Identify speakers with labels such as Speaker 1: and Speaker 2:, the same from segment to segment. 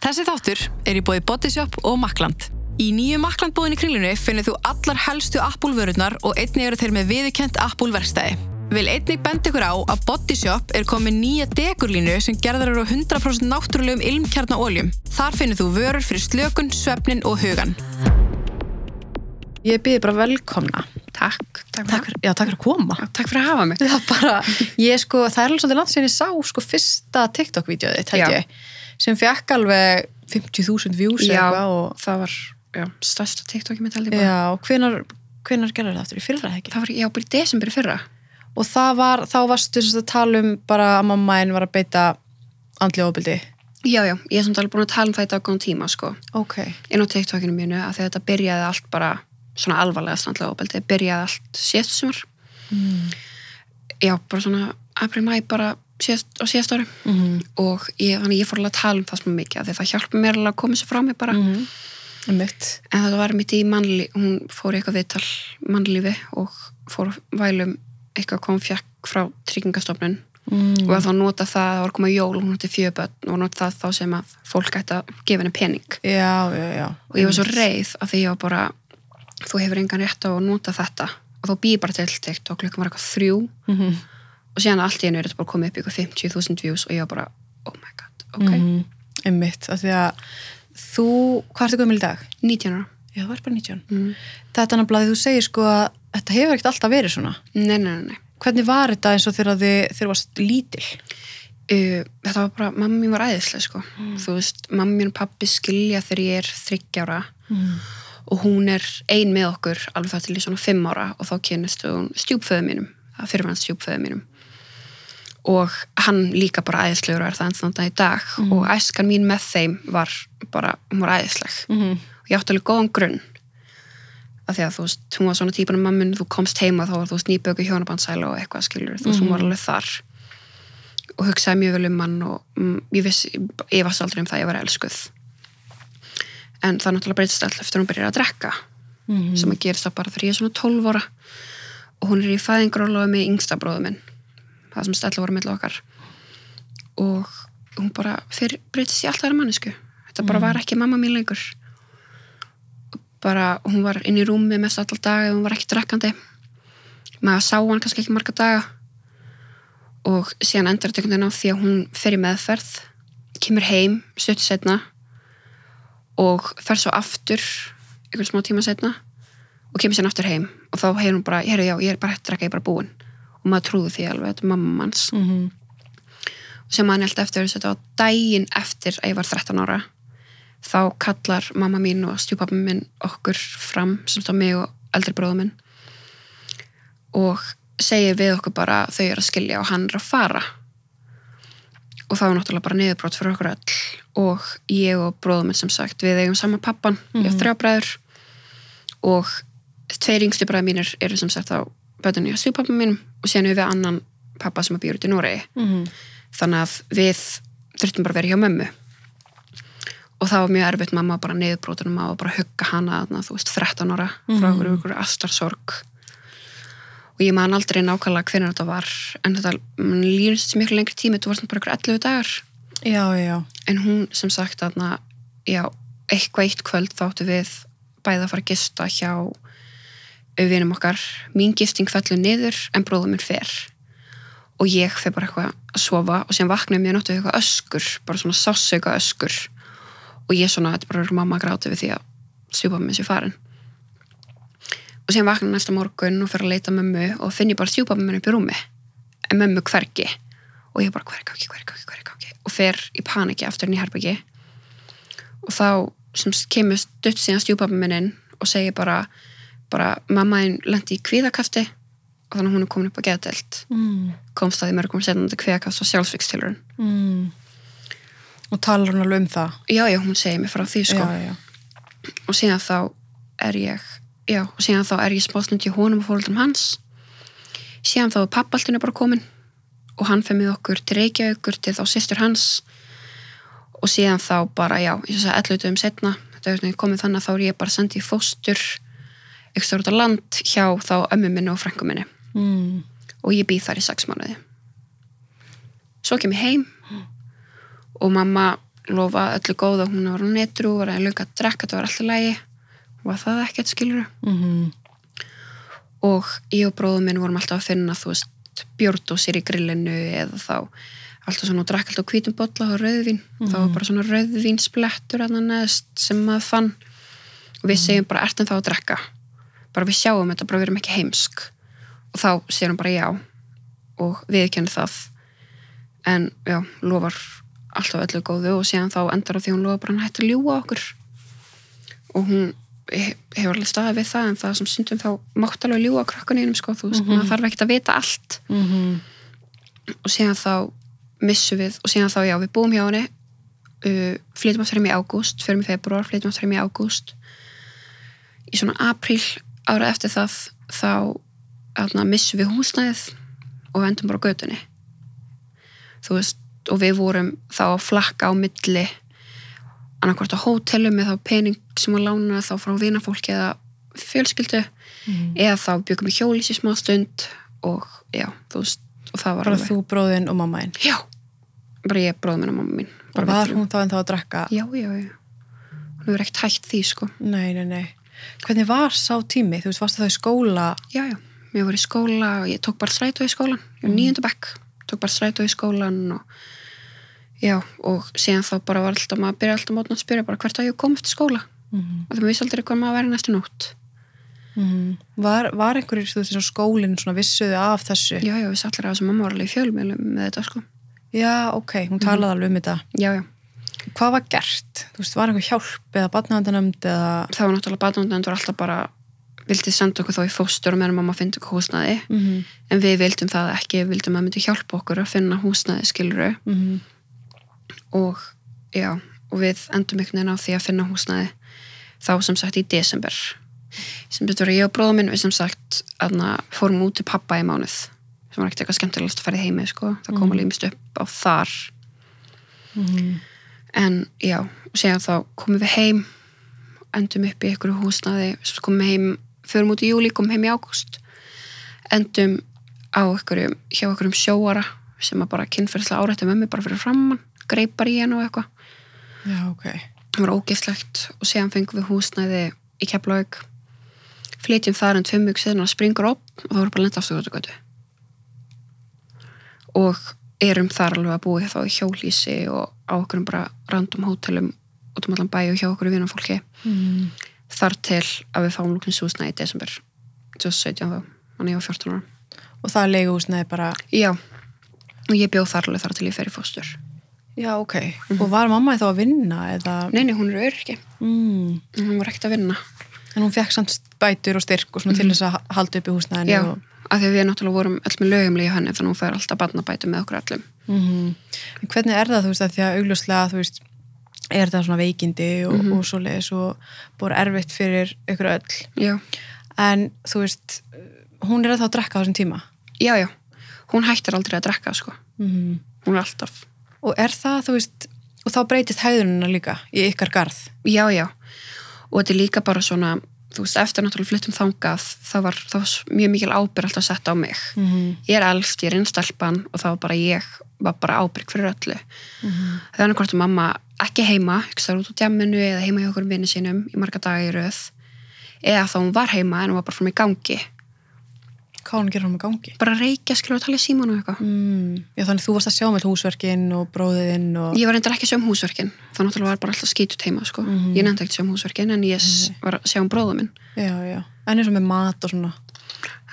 Speaker 1: Þessi þáttur er í bóði Bodyshop og Makland. Í nýju Makland bóðinni kringlunni finnir þú allar helstu Apple vörurnar og einnig eru þeir með viðurkent Apple verkstæði. Vil einnig benda ykkur á að Bodyshop er komið nýja dekurlínu sem gerðar eru á 100% náttúrulegum ilmkjarnaóljum. Þar finnir þú vörur fyrir slökun, svefnin og hugan. Ég byrði bara velkomna.
Speaker 2: Takk, takk fyrir,
Speaker 1: Takk fyrir, já, takk fyrir að koma.
Speaker 2: Já, takk fyrir að hafa mig.
Speaker 1: Það, bara, ég, sko, það er alveg svolítið langt sem ég sá sko, fyrsta held
Speaker 2: Já.
Speaker 1: ég, sem fekk alveg 50.000 views
Speaker 2: Já,
Speaker 1: eitthvað og
Speaker 2: það var já, stærsta TikTokið mitt held ég bara.
Speaker 1: Já, hvenar, hvenar gerður það aftur í fyrra ekki?
Speaker 2: Það var, já, bara í desember í fyrra.
Speaker 1: Og það var, þá varstu sem sagt að tala um bara að mamma einn var að beita andlega ofbildi.
Speaker 2: Já, já, ég er samt alveg búin að tala um það í dag góðan tíma, sko.
Speaker 1: Ok.
Speaker 2: Inn á TikTokinu mínu, að þetta byrjaði allt bara svona alvarlega standlega óbeldi, byrjaði allt síðast sumar.
Speaker 1: Mm.
Speaker 2: Já, bara svona april-mæ bara síðast, á síðast ári.
Speaker 1: Mm
Speaker 2: Og ég, þannig ég fór alveg að tala um það svona mikið, af því það hjálpa mér alveg að koma sér frá mig bara.
Speaker 1: -hmm. Mitt.
Speaker 2: En þetta var mitt í mannlí, hún fór í eitthvað viðtal mannlífi og fór að vælum eitthvað kom fjekk frá tryggingastofnun
Speaker 1: Mm.
Speaker 2: og að þá nota það, það var að koma jól og hún átti fjöböld og nota það þá sem að fólk ætti að gefa henni pening
Speaker 1: Já, já, já.
Speaker 2: og ég var svo reið af því ég var bara þú hefur engan rétt á að nota þetta og þá býð bara til TikTok, klukkan var eitthvað þrjú
Speaker 1: Mm -hmm.
Speaker 2: Og síðan allt í hennu er þetta bara komið upp eitthvað 50.000 views og ég var bara, oh my god, ok
Speaker 1: Mm Einmitt, af því að þú, hvað ertu gömul í dag?
Speaker 2: 19 ára
Speaker 1: Já, þú ert bara 19.
Speaker 2: mm.
Speaker 1: Þetta er náttúrulega að þú segir sko að þetta hefur ekkert alltaf verið svona.
Speaker 2: nei, nei, nei, nei
Speaker 1: Hvernig var þetta eins og þegar þið, varst lítil?
Speaker 2: uh, þetta var bara, mamma mín var æðislega sko. þú veist, mamma mín og pappi skilja þegar ég er þryggjára
Speaker 1: Mm.
Speaker 2: og hún er ein með okkur alveg það til í svona fimm ára og þá kynist hún stjúpföðu mínum, það fyrir hann stjúpföðu mínum og hann líka bara æðislegur og er það dag í dag. Og æskan mín með þeim var bara, hún var æðisleg.
Speaker 1: Mm -hmm.
Speaker 2: og ég átti alveg góðan grunn. Af því að þú veist, hún var svona típan af mammun þú komst heima þá var þú veist nýböku hjónabandsæla og eitthvað skilur, þú veist, hún var alveg þar. Og hugsaði mjög vel um hann og mm, ég vissi, ég varst aldrei um það að ég var elskuð. En það náttúrulega breytist alltaf eftir hún byrjar að drekka.
Speaker 1: Mhm.
Speaker 2: sem að gerist það bara þegar ég er svona 12 ára. Og hún er í fæðingrólaðu með yngsta bróðu minn það sem stella voru með okkar. Og hún bara fyrir breytist í alltaf þeirra mannesku þetta bara var ekki mamma mín lengur. Bara hún var inn í rúmi mest allar daga hún var ekki drekkandi. Maður sá hann kannski ekki marga daga. Og síðan endur þetta einhvern veginn á því að hún fer í meðferð kemur heim stutt setna og fer svo aftur einhvern smá tíma setna og kemur sér aftur heim. Og þá hefur hún bara, ég er bara hægt að drekka, ég er bara búin og maður trúði því alveg, þetta er mamma manns.
Speaker 1: Mm -hmm.
Speaker 2: og sem maður held eftir þetta á daginn eftir að ég var 13 ára þá kallar mamma mín og stjúpappi minn okkur fram sem stá mig og eldri bróðu minn og segir við okkur bara þau eru að skilja og hann er að fara. Og það var náttúrulega bara niðurbrót fyrir okkur öll og ég og bróðu minn sem sagt við eigum sama pappan, ég hef þrjá bræður og tveir yngstu bræður mínir eru sem sagt á bötunni á stjúpappi mínum og síðan er við annan pappa sem að býr út í Noregi.
Speaker 1: Mm
Speaker 2: þannig að við þurftum bara að vera hjá mömmu. Og það var mjög erfitt mamma var bara niðurbrótunum og bara hugga hana þú veist, 13 ára frá okkur ykkur astarsorg. Og ég man aldrei nákvæmlega hvernig þetta var en þetta lýnist miklu lengri tími þú varst bara ykkur 11 dagar.
Speaker 1: Já, já,
Speaker 2: en hún sem sagt þarna já, eitthvað eitt kvöld þáttu við bæða að fara að gista hjá auðvinum okkar. Mín gisting fellur niður en bróðum minn fer. Og ég fer bara eitthvað að sofa og síðan vaknaði mér náttu eitthvað öskur bara svona sásauka öskur. Og ég svona, þetta er bara mamma að gráta við því að stjúpa minn sé farin. Og síðan vaknaði næsta morgun og fer að leita mömmu og finn ég bara stjúpa minn upp í rúmi. En mömmu hvergi. Og ég bara hver er gáki, hver er gáki, hver er gáki og fer í paniki aftur inn í herbyggi og þá sem kemur stutt síðan stjúpappi minn inn og segir bara, bara mamma einn lendi í kvíðakasti og þannig að hún er komin upp á geðdelt
Speaker 1: Mm.
Speaker 2: komst að því mörgum þetta kvíðakast og sjálfsvíkstilurinn
Speaker 1: Mm. Og talar hún alveg um það?
Speaker 2: já, já, hún segir mér frá því sko
Speaker 1: Já, já.
Speaker 2: og síðan þá er ég já, og síðan þá er ég spástund í honum og fóröldum hans síðan þá er pappaltinu bara komin og hann fyrir með okkur til Reykjavíkur til þá sýstur hans og síðan þá bara, já, ég svo að 11 dögum setna, þetta er komið þannig að þá er ég bara sendið í fóstur ekstra út á land hjá þá ömmu minni og frængu minni.
Speaker 1: Mm.
Speaker 2: og ég býð þar í sex mánuði. Svo kem ég heim og mamma lofa öllu góða, hún var á netru, var að luka að drekka, það var alltaf lægi og það ekkert skilur
Speaker 1: Mhm.
Speaker 2: og ég og bróðum minn vorum alltaf að finna þú veist, bjórdósir í grillinu eða þá alltaf svona og drakk alltaf á hvítum bolla og rauðvín. Þá var bara svona rauðvínsplettur að neðst sem maður fann. Og við segjum bara, ertum þá að drekka bara við sjáum þetta, bara við erum ekki heimsk. Og þá hann bara já og við kennum það. En já, lofar alltaf öllu góðu og síðan þá endar á því hún lofa bara hann hætti að ljúga okkur. Og hún he- hefur alveg staðið við það en það sem stundum þá mátt alveg ljúga krakkaninum sko, þú veist, maður þarf ekkert að vita allt.
Speaker 1: Mhm.
Speaker 2: og síðan þá missum við og síðan þá já, við búum hjá henni uh, flytum aftur heim í ágúst fyrir mig februar, flytum aftur heim í ágúst. Í svona apríl ára eftir það þá missum við húsnæðið og endum bara á götunni þú veist, og við vorum þá að flakka á milli annarkvort á hótelum með þá pening sem að lána þá frá vinafólki eða fjölskyldu
Speaker 1: Mhm.
Speaker 2: eða þá byggum við hjólís í smá stund og já, þú veist og það var
Speaker 1: Bara
Speaker 2: alveg-
Speaker 1: þú, bróðin og mammaðinn.
Speaker 2: Já, bara ég, bróðum minn og mamma mín.
Speaker 1: Og
Speaker 2: Bara
Speaker 1: var
Speaker 2: við
Speaker 1: hún þá en þá að drekka?
Speaker 2: Já, já, já. Hún hefur ekkert hægt því, sko.
Speaker 1: Nei, nei, nei. Hvernig var sá tími? Þú veist, varstu þá í skóla?
Speaker 2: Já, já. Mér var í skóla og ég tók bara strætó í skólan. Ég var nýjöndu bekk. Tók bara strætó í skólan og já, og síðan þá bara var alltaf, maður byrja alltaf mótna að spyrja bara hvert að ég kom eftir skóla.
Speaker 1: Mhm.
Speaker 2: Og það maður vissi aldrei hvað maður verið næstu nótt.
Speaker 1: Mhm. Var, var einhverjir, þú veist, skólinn svona vissuðu af þessu?
Speaker 2: Já, já, við allir að þessum mamma var alveg í fjölmjölum með þetta, sko.
Speaker 1: Já, ok, hún talaði alveg um þetta.
Speaker 2: Já, já.
Speaker 1: Hvað var gert? Þú veist, var einhver hjálp eða batnaðandanömd eða...
Speaker 2: Það var náttúrulega batnundendur alltaf bara vildi senda okkur þá í fóstur og meðan mamma fyndi okkur húsnaði.
Speaker 1: Mhm.
Speaker 2: En við vildum það ekki, við vildum að myndi hjálpa okkur að finna húsnaði, skiluru.
Speaker 1: Mhm.
Speaker 2: og já, og við endum einhvern veginn á því að finna húsnæði þá sem sagt í desember sem betur að ég og bróðum minn við sem sagt aðna, fórum út til pappa í mánuð sem var ekkert eitthvað skemmtilegast að í heimi sko. það kom alveg mist upp á þar
Speaker 1: Mhm.
Speaker 2: En já, séðan þá komum við heim endum upp í einhverju húsnæði sem komum heim, förum út í júli komum heim í ágúst. Endum á einhverju, hjá einhverjum sjóara sem að bara kynferðslega árætti með mig bara fyrir framann, greipar í henn og eitthvað.
Speaker 1: Já, ok.
Speaker 2: það var ógeðslegt. Og síðan fengum við húsnæði í Keflavík. Flytjum þar en tveim mjög síðan að springur upp og það voru bara lent aftur út á götu og erum þar alveg að búa þá í hjólísi og á okkur bara random hótelum út um allan bæ og hjá okkur vinum fólki
Speaker 1: Mhm.
Speaker 2: þar til að við fáum lúknins húsnæði í desember. 2017 þá, þannig ég var 14 ára.
Speaker 1: Og það leigu húsnaði bara...
Speaker 2: já, og ég bjóð þar alveg þar til ég fer í fóstur.
Speaker 1: Já, ok. Og var mamma þá að vinna eða...
Speaker 2: nei, nei, hún er öryggi,
Speaker 1: Mm.
Speaker 2: hún var ekkert að vinna.
Speaker 1: En hún fekk samt bætur og styrk og svona til þess að halda upp í húsnaðinu.
Speaker 2: Já,
Speaker 1: Og...
Speaker 2: af því að við náttúrulega vorum öll með lögumlega henni þannig að hún fær alltaf barnabætu með okkur allum.
Speaker 1: Mm En hvernig er það, þú veist, að því að augljóslega, þú veist, er þetta svona veikindi og,
Speaker 2: Mhm.
Speaker 1: og svoleiðis og búið erfitt fyrir ykkur öll.
Speaker 2: Já,
Speaker 1: En, þú veist, hún er að þá að drekka á þessum tíma.
Speaker 2: já, já. Hún hættir aldrei að drekka, sko.
Speaker 1: Mm
Speaker 2: Hún er alltaf.
Speaker 1: Og er það, þú veist, og þá breytist hæðunina líka í ykkar garð.
Speaker 2: Já, já. Og þetta er líka bara svona, þú veist, eftir náttúrulega fluttum þangað, það var, var mjög mikil ábyrg alltaf sett á mig.
Speaker 1: Mm
Speaker 2: Ég er elst, ég er innstelpan og það var bara ég, var bara ábyrg fyrir öllu.
Speaker 1: -hmm.
Speaker 2: Það er hvort að mamma ekki heima, þar út á djamminu eða heima hjá okkur vinni sínum í marga daga í röð. Eða þá hún var heima en hún var bara frá mig gangi.
Speaker 1: Hvað hún gerir hún með gangi?
Speaker 2: Bara reykja, skilur að tala í síman og eitthvað.
Speaker 1: Mm. Já, þannig þú varst að sjá með húsverkin og bróðin og...
Speaker 2: Ég var reyndar ekki að sjá um húsverkin það náttúrulega var bara alltaf skítut heima sko.
Speaker 1: Mhm.
Speaker 2: ég nefndi ekki að sjá um húsverkin en ég s- var að sjá um bróða minn
Speaker 1: Já, já. En eins og með mat og svona.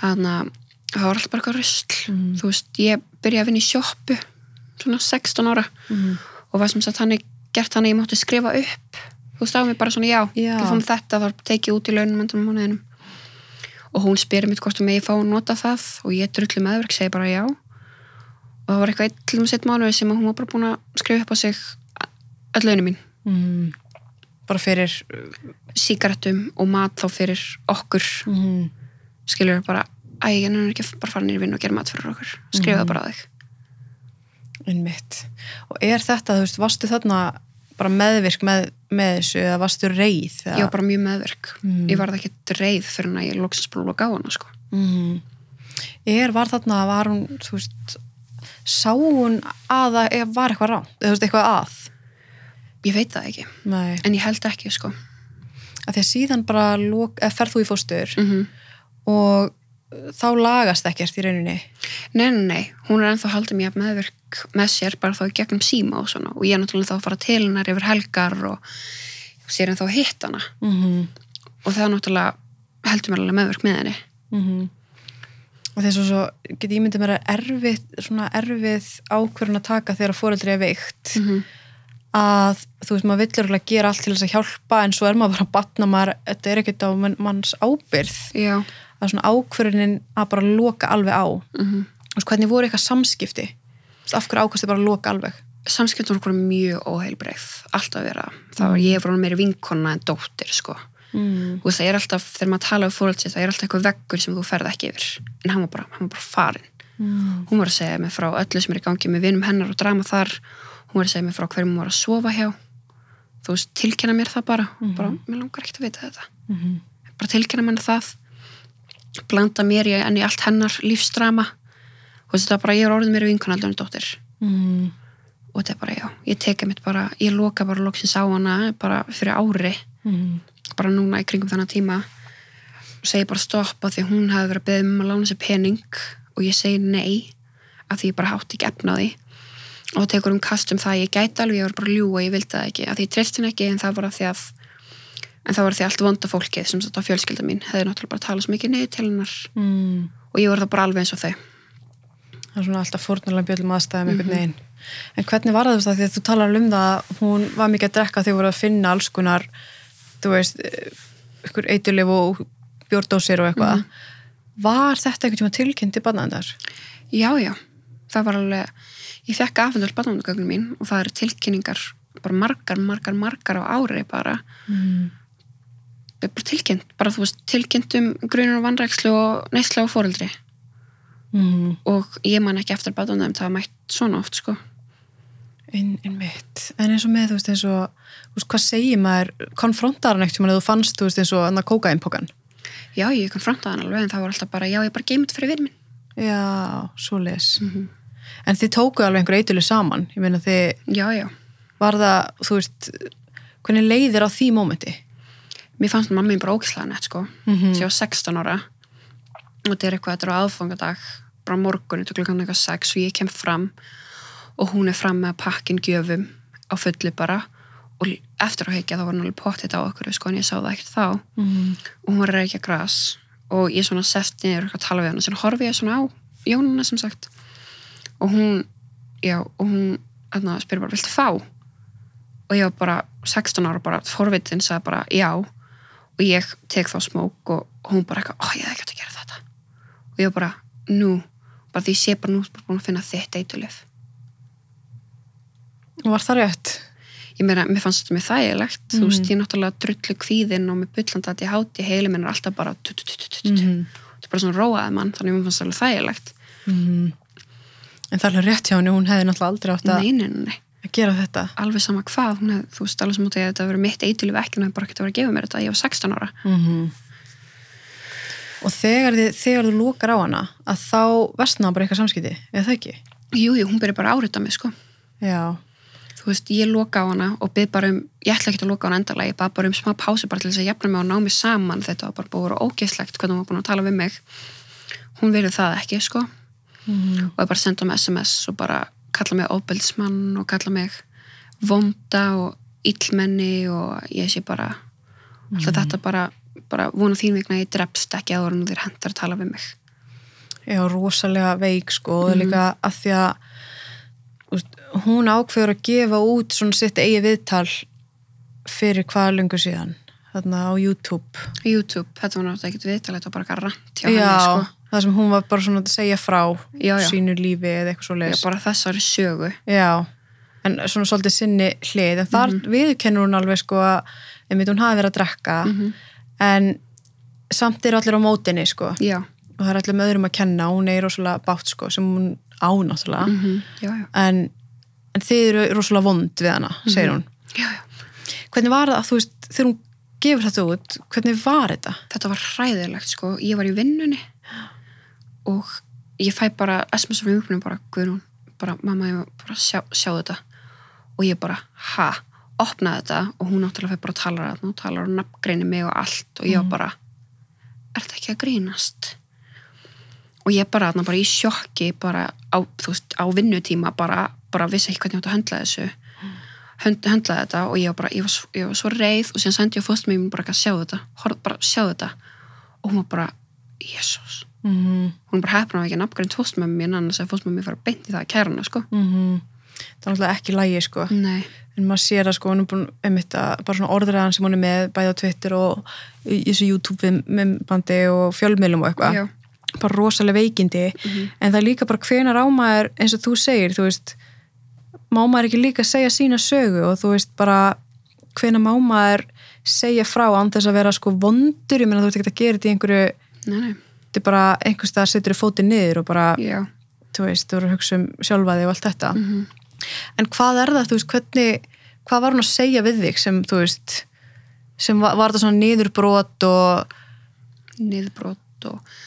Speaker 2: þannig að það var alltaf bara eitthvað rusl
Speaker 1: Mhm.
Speaker 2: þú veist, ég byrjaði að vinna í sjoppu svona 16 ára
Speaker 1: Mm
Speaker 2: og var sem sagt hann gert hann að ég mátti skrifa upp þú veist, og hún spyrir mitt hvort um ég fá að nota það og ég drulli meðverk, segi bara já og það var eitthvað eitt til um sitt mánuði sem að hún var bara búin að skrifa upp á sig öll launum mín
Speaker 1: Mm. Bara fyrir...
Speaker 2: sígarettum og mat þá fyrir okkur
Speaker 1: Mm.
Speaker 2: skilur bara, æ, ég er ekki bara farin í vinnu og gera mat fyrir okkur, skrifa
Speaker 1: Mhm.
Speaker 2: bara á þig
Speaker 1: Einmitt. Og er þetta, þú veist, varstu þarna bara meðvirk með, með þessu eða varstu reið?
Speaker 2: ég var bara mjög meðverk,
Speaker 1: Mm.
Speaker 2: ég var það ekki reið fyrir að ég loksins bara loka á hana sko.
Speaker 1: Mm. Er, var þarna, var hún, þú veist, sá hún að það var eitthvað eða þú veist, eitthvað að?
Speaker 2: ég veit það ekki,
Speaker 1: Nei.
Speaker 2: en ég held ekki sko
Speaker 1: Af því að síðan bara lok, eða ferð þú í fóstur
Speaker 2: mm
Speaker 1: og þá lagast ekkert í rauninni.
Speaker 2: Nei, nei, nei, hún er ennþá haldið mér meðvirk með sér bara þá í gegnum síma og svona. Og ég er náttúrulega þá að fara til hennar yfir helgar og sér en þá hitt hana.
Speaker 1: Mm -hmm.
Speaker 2: og það er náttúrulega heldur mér alveg meðvirk með henni.
Speaker 1: Mhm. Og þess að svo get ég myndið mér að erfið, svona erfið ákvörðun að taka þegar fóreldri er veikt.
Speaker 2: -hmm.
Speaker 1: að þú veist, maður vill örugglega gera allt til þess að hjálpa en svo er maður bara að batna maður, þetta er ekkert á mann, manns ábyrð
Speaker 2: Já,
Speaker 1: að svona ákvörðunin að bara loka alveg á.
Speaker 2: Mm
Speaker 1: Þú veist, hvernig voru eitthvað samskipti af hverju ákastu bara að loka alveg?
Speaker 2: Samskiptum okkur mjög óheilbreið alltaf vera, það var ég var meiri vinkonna en dóttir sko.
Speaker 1: Mm.
Speaker 2: veist, það er alltaf, þegar maður tala um fórhaldsins það er alltaf eitthvað veggur sem þú ferð ekki yfir. En hann var bara, hann var bara farin
Speaker 1: Mm.
Speaker 2: hún var að segja mig frá öllu sem er í gangi með vinum hennar og drama þar. Hún var að segja mig frá hverjum hún var að sofa hjá. Þú veist, tilkynna mér það bara. Bara, mér langar ekkert að vita þetta.
Speaker 1: Mm
Speaker 2: bara tilkynna mér það. Blanda mér í í allt hennar lífsdrama og þetta er bara, ég er orðin mér vinkona aldrei en dóttir.
Speaker 1: Mm.
Speaker 2: og þetta er bara, já, ég teka mitt bara ég loka bara loksins á hana bara fyrir ári,
Speaker 1: Mm.
Speaker 2: bara núna í kringum þennan tíma. Og segi bara stoppa því að hún hefði verið að beða um að lána sér pening. Og ég segi nei af því ég bara hátti ekki efna á því. Og það tekur um kast um það, ég gæti alveg ég var bara að ljúga, ég vildi það ekki, af því ég treysti henni ekki en það var að því að en það var því að allt vonda fólkið sem þetta fjölskylda mín hefði náttúrulega bara talað svo mikið niður til hennar.
Speaker 1: Mm.
Speaker 2: og ég var það bara alveg eins og þau
Speaker 1: það er svona alltaf fórnulega bjöllum aðstæðum einhvern veginn. En hvernig var það þú því að þú talar um það að hún var mikið að drekka þegar voru að finna alls konar þú veist, eh, ykkur eitulif og bjórdósir og eitthvað. Var þetta einhvern tíma tilkynnt í barnaðendar?
Speaker 2: Já, já, það var alveg ég fekk afhendur barnavandagögnum mín og það eru tilkynningar bara margar, margar, margar á ári bara,
Speaker 1: Mm.
Speaker 2: það er bara tilkynnt bara þú veist, tilkynnt um grunar og vannrækslu og neysla og fóreldri
Speaker 1: Mm.
Speaker 2: og ég man ekki eftir barnavandagum það mætt svona oft sko.
Speaker 1: Inn, inn mitt, en eins og með þú veist eins og, þú veist, hvað segir maður? Konfrontar hann ekkert að þú fannst, þú veist, eins og annar kókainpokan
Speaker 2: Já, ég konfrontaði hann alveg en það var alltaf bara, já, ég bara geymið fyrir vinn minn.
Speaker 1: Já, svo les
Speaker 2: Mhm.
Speaker 1: en þið tókuðu alveg einhver eitulif saman? Ég meina þið,
Speaker 2: Já, já,
Speaker 1: var það, þú veist hvernig leiðir á því mómenti?
Speaker 2: Mér fannst mamma mín bara ókislega nett sko.
Speaker 1: Mhm.
Speaker 2: sem ég var 16 ára og þetta er eitthvað, þetta er á aðfangadag bara morgun, þetta er klukkan eitthvað 6 og ég kem fram og hún er fram með pakkin gjöfum á fullu bara. Og eftir að heikja þá var hún alveg pottit á okkur sko en ég sá það ekkert þá.
Speaker 1: Mm.
Speaker 2: og hún var að reykja gras. Og ég svona sest niður og tala við hann og sér horfi ég svona á Jónuna sem sagt. Og hún, já, og hún þarna, spyrir bara, viltu fá? og ég var bara 16 ára bara forvitin sagði bara já. Og ég tek þá smók og hún bara eitthvað, ó ég hef ekki átt að gera þetta og ég var bara, nú. Bara því ég sé bara nú bara búin að finna þitt eitulif
Speaker 1: og var það rétt?
Speaker 2: Ég meina, mér fannst þetta mér þægilegt. Þú
Speaker 1: Mhm.
Speaker 2: veist, ég er náttúrulega drullu kvíðin og með bullandi að ég háti heili minn er alltaf bara
Speaker 1: mm.
Speaker 2: þetta er bara svona róaði mann, þannig að mér fannst það alveg þægilegt.
Speaker 1: Mm. en það er alveg rétt hjá henni hún hefði náttúrulega aldrei átt að, að gera þetta.
Speaker 2: Alveg sama hvað hef, þú veist, alveg sem út að þetta verið mitt eitulif ekki, hún hef bara ekkert að vera að gefa mér þetta ég var 16 ára.
Speaker 1: Mm. Og þegar, þið, þegar þú lokar á hana að þá vestna bara eitthvað samskipti eða það ekki?
Speaker 2: jú, jú, hún byrja bara að árita mig, sko.
Speaker 1: Já,
Speaker 2: þú veist, ég loka á hana og byrð bara um, ég ætla ekki að loka á hana endalega, ég bað bara um smá pásu bara til þess að jafna mig og ná mig saman. Þetta var bara að vera ógeðslegt hvernig hún var búin að tala við mig. Hún verið það ekki, sko.
Speaker 1: Mm.
Speaker 2: og ég bara senda um SMS og bara kalla mig ofbeldsmann og kalla mig vonda og illmenni og ég sé bara alltaf þetta bara, bara vona þín vegna að ég drepst ekki áður en þér hendar að tala við mig
Speaker 1: Já, rosalega veik sko og líka að því að úst, hún ákveður að gefa út svona sitt eigi viðtal fyrir hvað lengur síðan þarna á YouTube
Speaker 2: YouTube, þetta var náttúrulega ekkert viðtal þetta var bara rant hjá
Speaker 1: Já,
Speaker 2: henni sko.
Speaker 1: það sem hún var bara svona að segja frá
Speaker 2: Já, já.
Speaker 1: sínu lífi eða eitthvað svo
Speaker 2: Já,
Speaker 1: leis
Speaker 2: bara þessari sögu
Speaker 1: Já, en svona svolítið sinni hlið, en þar viðurkennur hún alveg sko að einmitt hún hafi verið að drekka
Speaker 2: Mhm.
Speaker 1: En samt er allir á mótinni sko.
Speaker 2: Já,
Speaker 1: og það er allir með öðrum að kenna, hún er rosalega bátt sko sem hún á náttúrulega.
Speaker 2: Mm já, já.
Speaker 1: en, en þið eru rosalega vond við hana, segir hún.
Speaker 2: Já, já.
Speaker 1: hvernig var það, þú veist, þegar hún gefur þetta út, hvernig var þetta?
Speaker 2: Þetta var hræðilegt sko, ég var í vinnunni og ég fæ bara SMS frá umhverfum bara, Guðrún, bara mamma ég var bara sjá, sjá þetta. Og ég bara, ha opnaði þetta og hún náttúrulega fyrir bara að tala og talar og nafngreini mig og allt og ég var bara er þetta ekki að grínast? Og ég bara, þarna, bara í sjokki bara á, þú veist, á vinnutíma bara, bara vissi ekki hvernig ég átti að höndla þessu. Hönd, höndla þetta og ég var bara, ég var, ég var svo reið og síðan sendi ég fórst mér bara að sjá þetta horf, bara sjá þetta. Og hún var bara, jésús
Speaker 1: mm
Speaker 2: hún er bara hefna á ekki nafngrein fórst með mér annars að fórst með mér fara beint í það að kæra hana sko.
Speaker 1: -hmm. það er náttúrulega ekki lægi sko.
Speaker 2: Nei,
Speaker 1: en maður sér að sko hún er búin einmitt að bara svona orðræðan sem hún er með bæði á Twitter og í þessu YouTube myndbandi og fjölmiðlum og eitthvað bara rosalega veikindi.
Speaker 2: Mhm.
Speaker 1: en það er líka bara hvenar ámaður eins og þú segir, þú veist má maður ekki líka segja sína sögu og þú veist bara hvenar má maður segja frá án þess að vera sko vondur, ég meina þú veist ekki að gera þetta í einhverju,
Speaker 2: nei, nei,
Speaker 1: þetta er bara einhvers stað setur þér fótið niður og bara
Speaker 2: já.
Speaker 1: þú veist, þú eru að hugsa um sjálfa þig og allt þetta.
Speaker 2: Mm
Speaker 1: en hvað er það, þú veist, hvernig hvað var hún að segja við þig sem, þú veist sem var, var þetta svona niðurbrot og
Speaker 2: niðurbrot og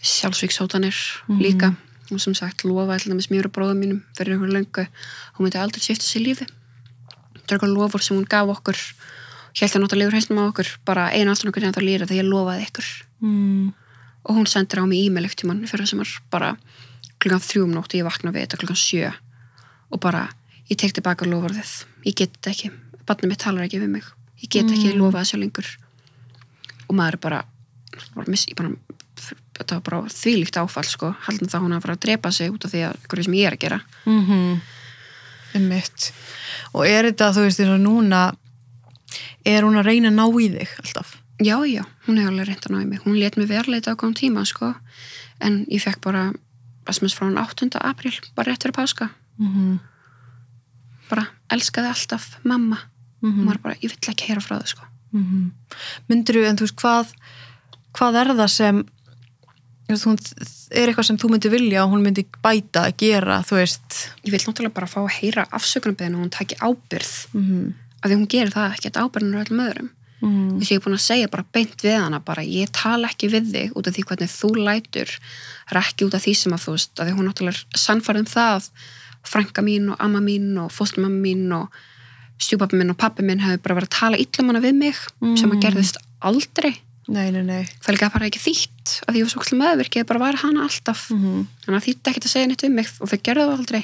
Speaker 2: sjálfsvíksótanir líka. Og sem sagt lofa alltaf með smjöru bróðum mínum fyrir einhverju löngu. Hún myndi aldrei skipta sér lífi. Það er eitthvað lofur sem hún gaf okkur. Held að náttúrulega heiltum á okkur bara einu alltaf sem það lýra þegar ég lofaði ykkur.
Speaker 1: Mm,
Speaker 2: og hún sendir á mig e-mail ekkert tímann fyrir var bara klukkan þrjúum nótt og ég vakna við þetta klukkan sjö og bara ég tek tilbaka lofarðið ég get þetta ekki, barnið mitt talar ekki við mig. Ég get ekki
Speaker 1: Mm.
Speaker 2: lofað þessu lengur. Og maður er bara, bara miss, bara bara þvílíkt áfall sko. Haldin það hún að fara að drepa sig út af því að hverju sem ég er að gera.
Speaker 1: Mm -hmm. einmitt. Og er þetta, þú veist, eins og núna er hún að reyna að ná í þig alltaf?
Speaker 2: Já, já, hún hefur alveg reynt að ná í mig. Hún let mig verleita á góðum tíma sko. En ég fekk bara SMS frá hún 8. apríl, bara rétt fyrir páska
Speaker 1: mm -hmm.
Speaker 2: bara elskaði alltaf mamma. Og maður bara, ég vill ekki heyra frá þau sko.
Speaker 1: Mm myndir þú, en þú veist, hvað hvað er það sem er eitthvað sem þú myndir vilja og hún myndi bæta að gera, þú veist?
Speaker 2: Ég vil náttúrulega bara fá að heyra afsökunarbeðinu og hún taki ábyrð
Speaker 1: mm -hmm.
Speaker 2: af því hún gerir það ekki að ábyrðinu er öllum öðrum.
Speaker 1: Mm
Speaker 2: þess að ég er búin að segja bara beint við hana bara ég tala ekki við þig út af því hvernig þú lætur það er ekki út af því sem að þú veist að því hún náttúrulega er sannfærið um það frænka mín og amma mín og fóstumamma mín og stjúpappi minn og pappi minn hefur bara verið að tala illum hana við mig sem að gerðist aldrei.
Speaker 1: Nei, nei, nei.
Speaker 2: Það líka bara ekki þýtt að því ég var svo kvöld meðvirkið bara var hana alltaf.
Speaker 1: Mm
Speaker 2: þannig að þýtti ekkert að segja neitt um mig og þau gerðu það aldrei.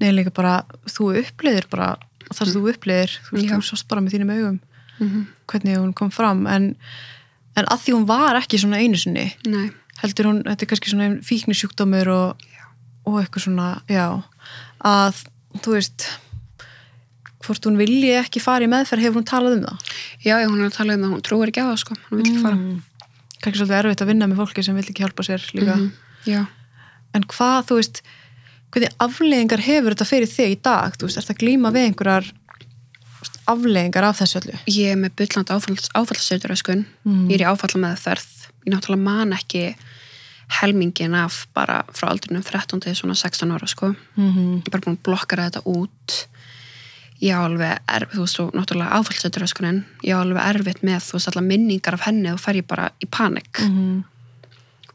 Speaker 1: Nei, líka bara, þú uppliðir bara það sem þú uppliðir, þú veist, þú sást bara með þínum augum
Speaker 2: mm
Speaker 1: hvernig hún kom fram en, en að því hún var ekki svona einu sinni
Speaker 2: Nei,
Speaker 1: heldur hún, þetta er kannski svona fíknisjúkdómur og, og eitthvað svona já, að þú veist hvort hún vilji ekki fara í meðferð hefur hún talað um það?
Speaker 2: Já, hún er að tala um að hún trúir ekki á það sko, hún vil ekki fara.
Speaker 1: Mm. kannski svolítið erfitt að vinna með fólki sem vil ekki hjálpa sér líka.
Speaker 2: Mhm, Já,
Speaker 1: en hvað, þú veist hvernig afleðingar hefur þetta fyrir þig í dag? Þú veist, er þetta glíma við einhverjar afleðingar af þessu öllu?
Speaker 2: Ég er með byllandi áfallsauðuröskun
Speaker 1: Mm.
Speaker 2: ég er í áfalla með ferð ég náttúrulega man ekki helmingin af bara frá aldrinum 13 til svona 16 ára sko.
Speaker 1: Mm -hmm.
Speaker 2: ég er bara búin að blokkara þetta út. Ég á alveg erfitt, þú veist, og náttúrulega áfallsauðuröskunin ég á alveg erfitt með, þú veist, allar minningar af henni og fer ég bara í panik
Speaker 1: Mm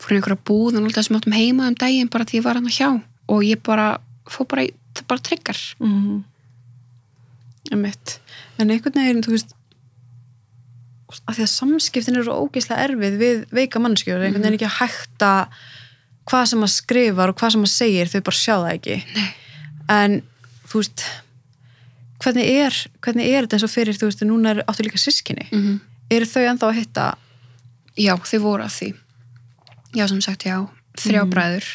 Speaker 2: fór í einhverja búð og alltaf sem áttum heima um daginn bara því ég var hann hjá. Og ég bara, fór bara það bara tryggar
Speaker 1: mm Emitt. en einhvern veginn, þú veist að því að samskiptin eru ógeðslega erfið við veika mannskjör, einhvern veginn ekki að hvað sem maður skrifar og hvað sem maður segir, þau bara sjá það ekki
Speaker 2: Nei.
Speaker 1: en þú veist hvernig er, hvernig er þetta eins og fyrir, þú veist, núna er áttu líka sískinni,
Speaker 2: mm -hmm.
Speaker 1: eru þau ennþá að hitta
Speaker 2: Já, þau voru að því. Já, sem sagt, já, þrjá
Speaker 1: Mhm.
Speaker 2: bræður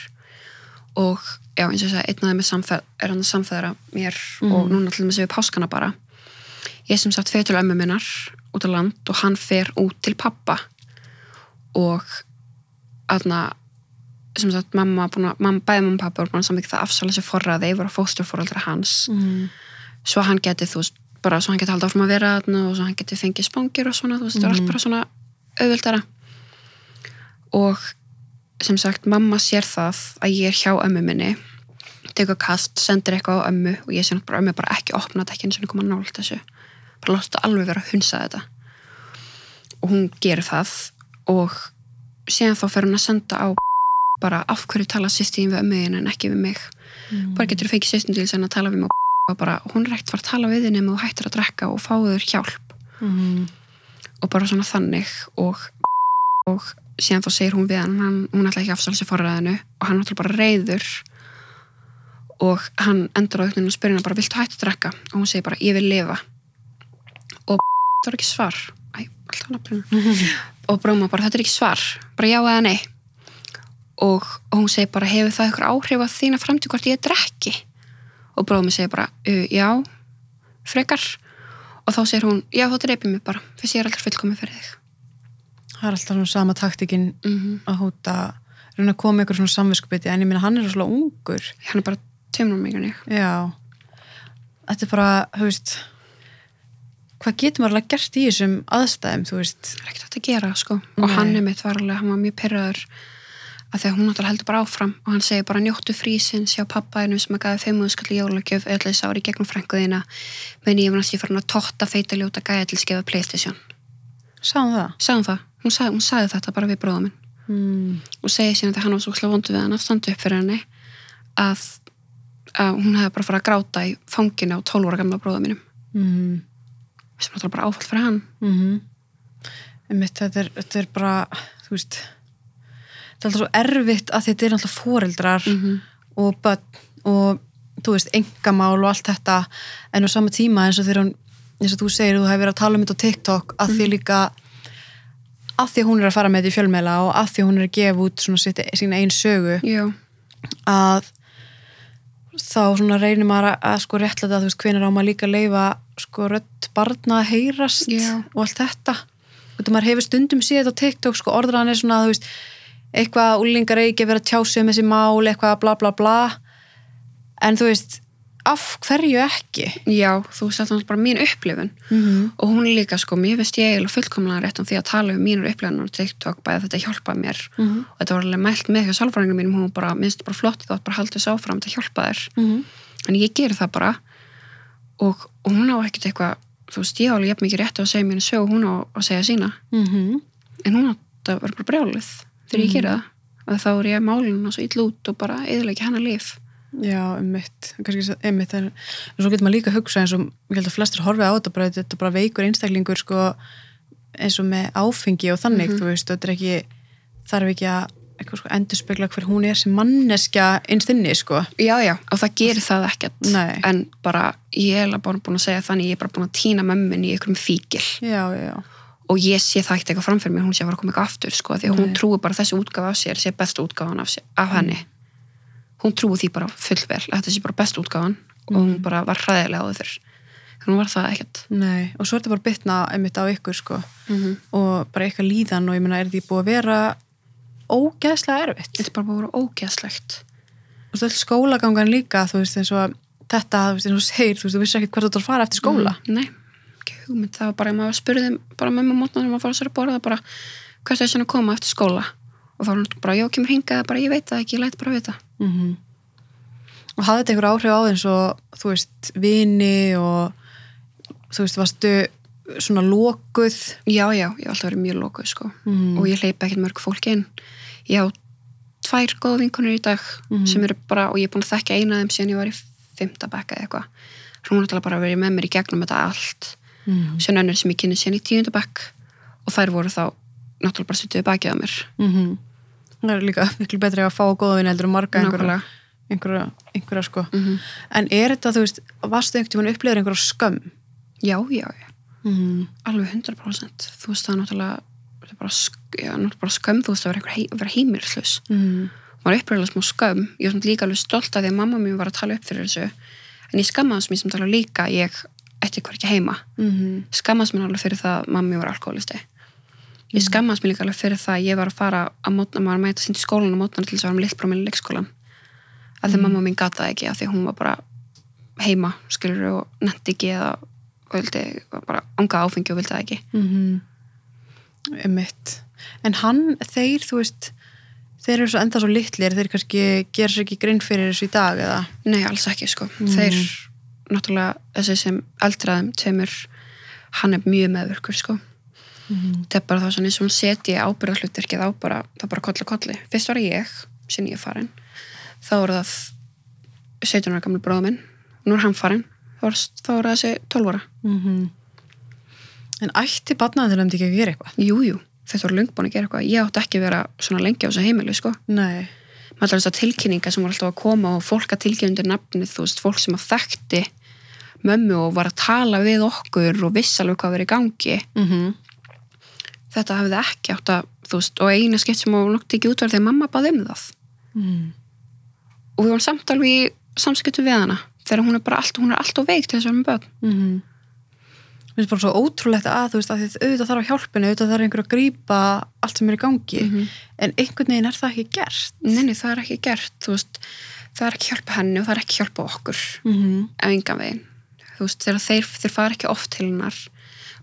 Speaker 2: og já, eins og þess að einn af þeim er, hann samfæðara mér
Speaker 1: Mhm.
Speaker 2: og núna til þess að við páskana bara. Ég sem sagt fer til ömmu minnar út á land og hann fer út til pappa og aðna sem sagt, mamma, búin að, mamma bæði mamma og pappa að samvika það afsala sér forraði, voru fósturforaldra hans.
Speaker 1: Mm.
Speaker 2: svo hann geti, þú veist, bara svo hann geti haldið áfram að vera þarna og svo hann geti fengið spangir og svona, þú veist, það er allt bara svona auðvöldara og sem sagt, mamma sér það að ég er hjá ömmu minni tekur kast, sendir eitthvað á ömmu og ég sé náttúrulega bara ömmu bara ekki opna þetta ekki eins og hún koma nált þessu bara láta alveg vera að hunsa þetta. Og hún gerir það og síðan þá fer hún að senda á bara af hverju tala sýstíðin við ömmu þín en ekki við mig. Bara getur þú fengið sýstum til þess að tala við mig og bara, hún ekkert fara að tala við þig nema þú hættir að drekka og fáður hjálp.
Speaker 1: Mhm.
Speaker 2: og bara svona þannig og, og síðan þá segir hún við hann, hann hún ætla ekki að afsala sér forræðinu og hann ætla bara reyður og hann endur á aukninu og spyrir hann bara, viltu hætti að drekka? og hún segir bara, ég vil lifa og það er ekki svar. Æ, alltaf og bróma bara, þetta er ekki svar. Bara já eða nei. Og, og hún segir bara, hefur það ykkur áhrif að þína framtíð hvort ég drekki? Og brómi segir bara, já frekar. Og þá segir hún, já þá dreipið mér bara fyrst ég er aldrei fullkomið fyrir þig.
Speaker 1: Það er alltaf svona sama taktikinn
Speaker 2: mm -hmm.
Speaker 1: að hóta reyna að koma ykkur svona samviskubiti en ég minna hann er svona ungur.
Speaker 2: Hann er bara ég
Speaker 1: já. Þetta er bara, þú veist hvað getur maður alveg gert í þessum aðstæðum, þú veist?
Speaker 2: Það er ekkert að gera sko.
Speaker 1: Nei.
Speaker 2: og hann er mitt var alveg, hann var mjög pyrraður að því að hún náttúrulega heldur bara áfram og hann segir bara njóttu frísins hjá pappaðinu sem að gaði fimmúðu skall í jólagjöf öll þess ári gegnum frænguðina menn ég var næst ég farin að totta feita ljóta gæja til skefa Playstation.
Speaker 1: Sáum það?
Speaker 2: Hún það, hún sagði, hún sagði þetta bara við bróðum
Speaker 1: mm.
Speaker 2: og segi síðan þegar hann var svo slá vondu við hann að standa upp fyrir henni að, að hún hefði bara farið að gráta í fanginu á 12 ára gamla bróðum
Speaker 1: Mm.
Speaker 2: Sem náttúrulega bara áfall fyrir hann
Speaker 1: Mm -hmm. Einmitt, þetta, er, þetta er bara þú veist þetta er alltaf svo erfitt að þetta er alltaf foreldrar
Speaker 2: -hmm.
Speaker 1: og börn og þú veist, engamál og allt þetta en á sama tíma eins og þegar hún eins og þú segir, þú hefur verið að tala um þetta á TikTok að því líka að því hún er að fara með þetta í fjölmeila og að því hún er að gefa út svona sitt, sína einn sögu
Speaker 2: já,
Speaker 1: að þá svona reynir maður að, að sko réttlega að þú veist hvenær á maður líka að leifa sko rödd barna að heyrast
Speaker 2: Já.
Speaker 1: og allt þetta og þetta maður hefur stundum síðan þetta á TikTok sko orðraðan er svona að þú veist eitthvað úlingar eigi ekki að vera að tjásu um þessi mál eitthvað bla bla bla en þú veist af hverju ekki
Speaker 2: já, þú veist er bara mín upplifun
Speaker 1: mm -hmm.
Speaker 2: og hún líka sko, mér finnst ég eiginlega fullkomlega rétt um því að tala um mínur upplifunar á TikTok bæði að þetta hjálpa mér
Speaker 1: Mhm.
Speaker 2: og þetta var alveg mælt með hjá sálfræðingum mínum hún bara, minnst bara flott þá bara haldið sá fram þetta hjálpa þér
Speaker 1: Mhm.
Speaker 2: en ég geri það bara og, og hún á ekkert eitthvað þú veist, ég á alveg jafn mikið rétt á að segja mér sög og hún á að segja sína.
Speaker 1: Mhm.
Speaker 2: en hún á að vera bara brjálið þegar ég geri það. Að þá er ég málinn og svo ill út og bara eðilega hennar líf.
Speaker 1: Já, einmitt, kannski einmitt en, svo getur maður líka að hugsa eins og ég held að flestir horfið á þetta bara, þetta er bara veikur einstaklingur sko eins og með áfengi og þannig, þú veist, þetta er ekki þarf ekki að eitthvað, sko, endurspegla hver hún er sem manneskja einst inni, sko.
Speaker 2: Já, já, og það gerir það ekkert.
Speaker 1: Nei.
Speaker 2: en bara, ég er bara búin að segja þannig ég er bara búin að týna mömmin í einhverjum fíkil
Speaker 1: Já, já,
Speaker 2: og ég sé það ekkert eitthvað framfyrir mér hún sé að að koma eitthvað aftur sko, því að hún trúi bara þessi útgáfa af sér sé besta útgáfan af, sér, af henni. Hún trúi því bara fullvel þetta sé bara besta útgáfan. Og hún bara var hræðilega á þau fyrr. Þannig hún var það ekkert.
Speaker 1: Nei og svo er þetta bara bitna einmitt á ykkur, sko.
Speaker 2: Mm
Speaker 1: og bara eitthvað líðan og ég meina, er því búið að vera ógeðslega erfitt.
Speaker 2: Þetta er bara búin að vera ógeðslegt.
Speaker 1: Og þú veist, skólagangan líka, þú veist, eins og þetta, þú veist, eins og segir, þú veist, þú vissi ekki hvert þú ætlar að fara eftir skóla.
Speaker 2: mm, nei, ekki hugmynd það var bara, maður spurði bara mömmu mótna þegar maður fór að sér að borða bara, hvert er þessi að koma eftir skóla? Og þá var hún bara, já, kemur hingað bara, ég veit það ekki, ég læt bara vita.
Speaker 1: Mm og hafði þetta einhver áhrif á þeim svo, þú veist, vini og þú veist, varstu svona lokuð?
Speaker 2: Já, já, ég hef alltaf verið mjög lokuð sko.
Speaker 1: Mhm.
Speaker 2: og ég hleypa ekkert mörg fólk inn ég á tvær góða vinkonur í dag
Speaker 1: Mhm.
Speaker 2: sem eru bara, og ég er búin að þekka eina af þeim síðan ég var í fymta bekka eða eitthvað. Hún er alltaf bara verið með mér í gegnum þetta allt.
Speaker 1: Mm
Speaker 2: síðan önnur sem ég kynni síðan í tíunda bekk og þær voru þá náttúrulega bara stuttuði bakið á mér.
Speaker 1: -hmm. það er líka miklu betri að fá góða vini heldur og marga einhverja, einhverja, einhverja sko.
Speaker 2: Mm
Speaker 1: en er þetta, þú veist, varstu einhvern tímann upplifir einhverja skömm?
Speaker 2: Já, já, já,
Speaker 1: mm
Speaker 2: alveg 100% þú veist það er náttúrulega það er bara, já, bara skömm þú veist að vera, hei, vera heimilslaus
Speaker 1: -hmm.
Speaker 2: maður uppröðlega smá skömm. Ég var samt líka alveg stolt af því að mamma mín var að tala upp fyrir þessu. En ég skammaðast mér sem tala líka að ég ætti hver ekki heima.
Speaker 1: Mm
Speaker 2: skammaðast mér alveg fyrir það að mamma mín var alkoholisti ég skammaðast mér líka alveg fyrir það að ég var að fara að mótna, maður að mæta sýnt í skólan og mótna til þess að vera með lillbróminn í leikskólan að því mamma mín gata það ekki að því hún var bara heima skilur og netti ekki eða og vildi bara anga áfengi og vildi það ekki.
Speaker 1: Mm Einmitt. En hann, þeir, þú veist, þeir eru svo enda svo litlir, þeir kannski gera sér ekki grinn fyrir þessu í dag eða?
Speaker 2: Nei, alls ekki sko. Þeir, náttúrulega, þessi sem eldraðum tveimur, hann er mjög meðvirkur sko. Þetta er bara það svona eins og hún seti ábyrðarhlutverkið á bara, það er bara kolli kolli. Fyrst var ég, sem ég er farin. Þá er það 17 ára gamli bróða minn. Nú er hann farin, þá þá var þessi 12 ára
Speaker 1: Mhm. En ætti að ekki að gera eitthvað?
Speaker 2: jú, jú, þetta var löng búin að gera eitthvað ég átti ekki að vera svona lengi á þessu heimili sko.
Speaker 1: Nei.
Speaker 2: maður að tilkynninga sem var alltaf að koma og fólk að tilkynna undir nafnið, þú veist, fólk sem að þekkti mömmu og var að tala við okkur og viss alveg hvað verið í gangi
Speaker 1: Mm
Speaker 2: þetta hafði ekki átt að, þú veist, og eina skipt sem var nokt ekki út var þegar mamma baði um það
Speaker 1: mm.
Speaker 2: og við varum samt alveg í samskiptum við hana þegar hún er bara allt, hún er alltaf
Speaker 1: finnst bara svo ótrúlegt að þú veist að þið auðvitað þarf á hjálpinu, auðvitað þarf einhver að grípa allt sem er í gangi,
Speaker 2: Mhm.
Speaker 1: en einhvern veginn er það ekki gert.
Speaker 2: Nei, það er ekki gert, þú veist það er ekki hjálpa henni og það er ekki hjálpa okkur
Speaker 1: Mm -hmm.
Speaker 2: ef engan veginn þú veist, þegar þeir, þeir fara ekki oft til hennar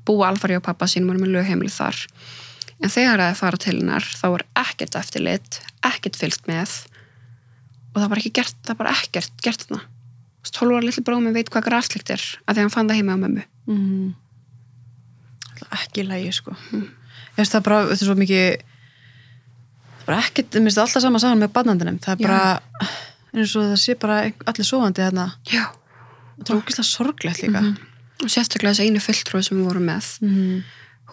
Speaker 2: búa alfari á pappa sínum og eru með lögheimili þar en þegar það fara til hennar þá er ekkert eftirlit ekkert fylgt með og það var ekki gert, það er bara ekkert gert þarna 12 ára litli bróðum veit hvað græslikt er að því hann fann það heima á mömmu
Speaker 1: Mm. Ekki lægi, sko. Ég veist það bara, þetta er svo mikið, það er bara ekkert, mér finnst alltaf sama saman með barnandinum. Það er
Speaker 2: Já.
Speaker 1: bara, eins og það sé bara allir sofandi þarna.
Speaker 2: já,
Speaker 1: Það er ógeðslega sorglegt líka.
Speaker 2: Mhm. og sérstaklega þessi einu fulltrúi sem við vorum með
Speaker 1: Mm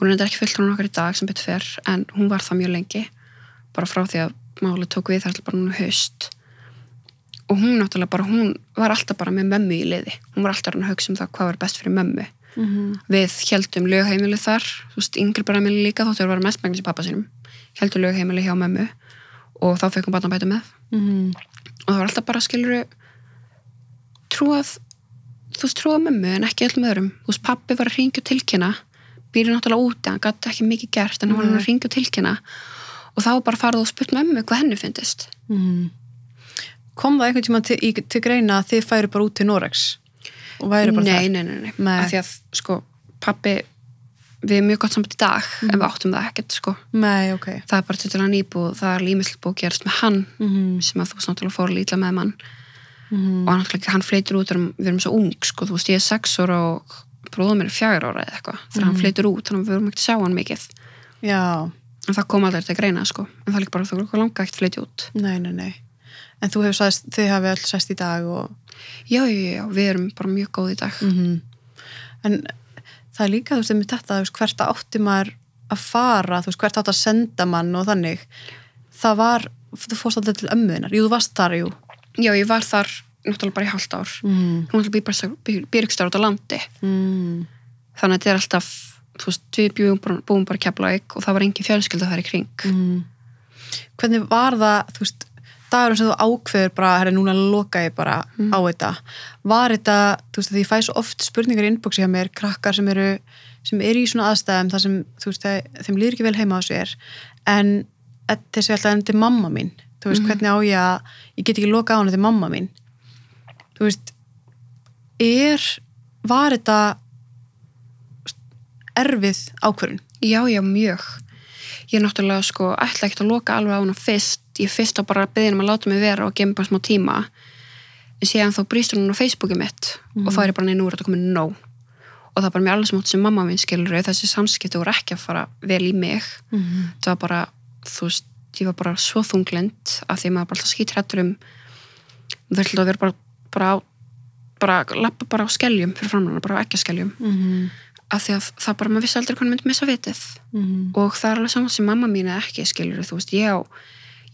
Speaker 2: hún er ekki fulltrúin okkar í dag sem betur fer en hún var það mjög lengi bara frá því að máli tók við þar til bara núna í haust og hún náttúrulega bara, hún var alltaf bara með mömmu í liði, hún var alltaf að hugsa um það hvað var best fyrir mömmu
Speaker 1: -hmm.
Speaker 2: við heldum lögheimili þar. Þú veist, yngri bara meðli líka þóttu að vera mest megnis í pappa sínum, heldum lögheimili hjá mömmu og þá fekk hún barnabætu með.
Speaker 1: Mm
Speaker 2: og það var alltaf bara skiluru trúað þú veist, trúað mömmu en ekki öllum öðrum. Þú veist, pappi var að ringja og tilkynna. Býrði náttúrulega úti, hann gæti ekki mikið gert en hann var að ringja og tilkynna. Og þá var bara farið og spurt mömmu hvað henni fyndist.
Speaker 1: Mm. Kom það einhvern tíma til, til greina að þið færi bara út til Norex
Speaker 2: nei, nei, nei, Nei. af því að sko, pappi við erum mjög gott samt í dag
Speaker 1: Mhm.
Speaker 2: en við áttum það ekkert sko.
Speaker 1: Nei, ok.
Speaker 2: það er bara til hann íbúð, það er að gerast með hann
Speaker 1: Mm
Speaker 2: sem að þú veist náttúrulega fór lítla með mann
Speaker 1: -hmm.
Speaker 2: og hann, náttúrulega- hann fleitur út við erum svo ung sko, þú veist ég er sex ára og bróðum er fjagur ára eða eitthvað þegar hann fleitur út, þannig að við vorum ekki að sjá hann mikið
Speaker 1: Já,
Speaker 2: en það kom aldrei til að greina sko en það er líka bara þú voru langa ekkert fleiti út
Speaker 1: nei, nei, nei. En þú hefur sæst, þið hafi öll sæst í dag og...
Speaker 2: já, já, já, við erum bara mjög góð í dag
Speaker 1: Mm En það er líka, þú veist, með þetta, þú veist, hvert átti maður að fara, þú veist, hvert átti að senda mann og þannig. Það var, þú fórst alltaf til ömmuðinar. Jú, þú varst þar, jú.
Speaker 2: já, ég var þar náttúrulega bara í hálft ár
Speaker 1: Mm.
Speaker 2: hún býr bara býr ykkur út á landi
Speaker 1: Mm.
Speaker 2: þannig að þetta er alltaf þú veist, við bara, búum bara keflaug og það var engin fjölskylda þar í kring
Speaker 1: Mm. Hvernig var það, þú veist, dagurum sem þú ákveður bara, herri, núna loka ég bara á þetta. Var þetta, þú veist, því ég fæ svo oft spurningar í inboxi hjá mér, krakkar sem eru, sem eru í svona aðstæðum þar sem, þú veist, þeim, líður ekki vel heima á sér, en þessi alltaf en þetta er mamma mín. Þú veist, hvernig á ég að, ég get ekki loka á hana, þetta er mamma mín. Þú veist, er, var þetta erfið ákvörun?
Speaker 2: já, já, mjög ég er náttúrulega sko, ætla ekkert að loka alveg á hana fyrst, ég fyrst á bara að beðina um að láta mig vera og gefa bara smá tíma en síðan þá brýstur hún á Facebooki mitt og þá er ég bara, nei, nú er þetta komið nóg og það er bara mér alveg smátt sem mamma minn skilur þessi samskipti voru ekki að fara vel í mig
Speaker 1: Mm.
Speaker 2: það var bara, þú veist, ég var bara svo þunglind af því að maður bara alltaf skítrættur um það ætla að vera bara bara, bara lappa bara á skeljum fyrir framlega, bara á ekki skeljum
Speaker 1: Mm.
Speaker 2: af því að það bara, maður vissi aldrei hvernig myndi missa vitið
Speaker 1: Mm.
Speaker 2: og það er alveg saman sem mamma mín eða ekki skilur, þú veist, ég á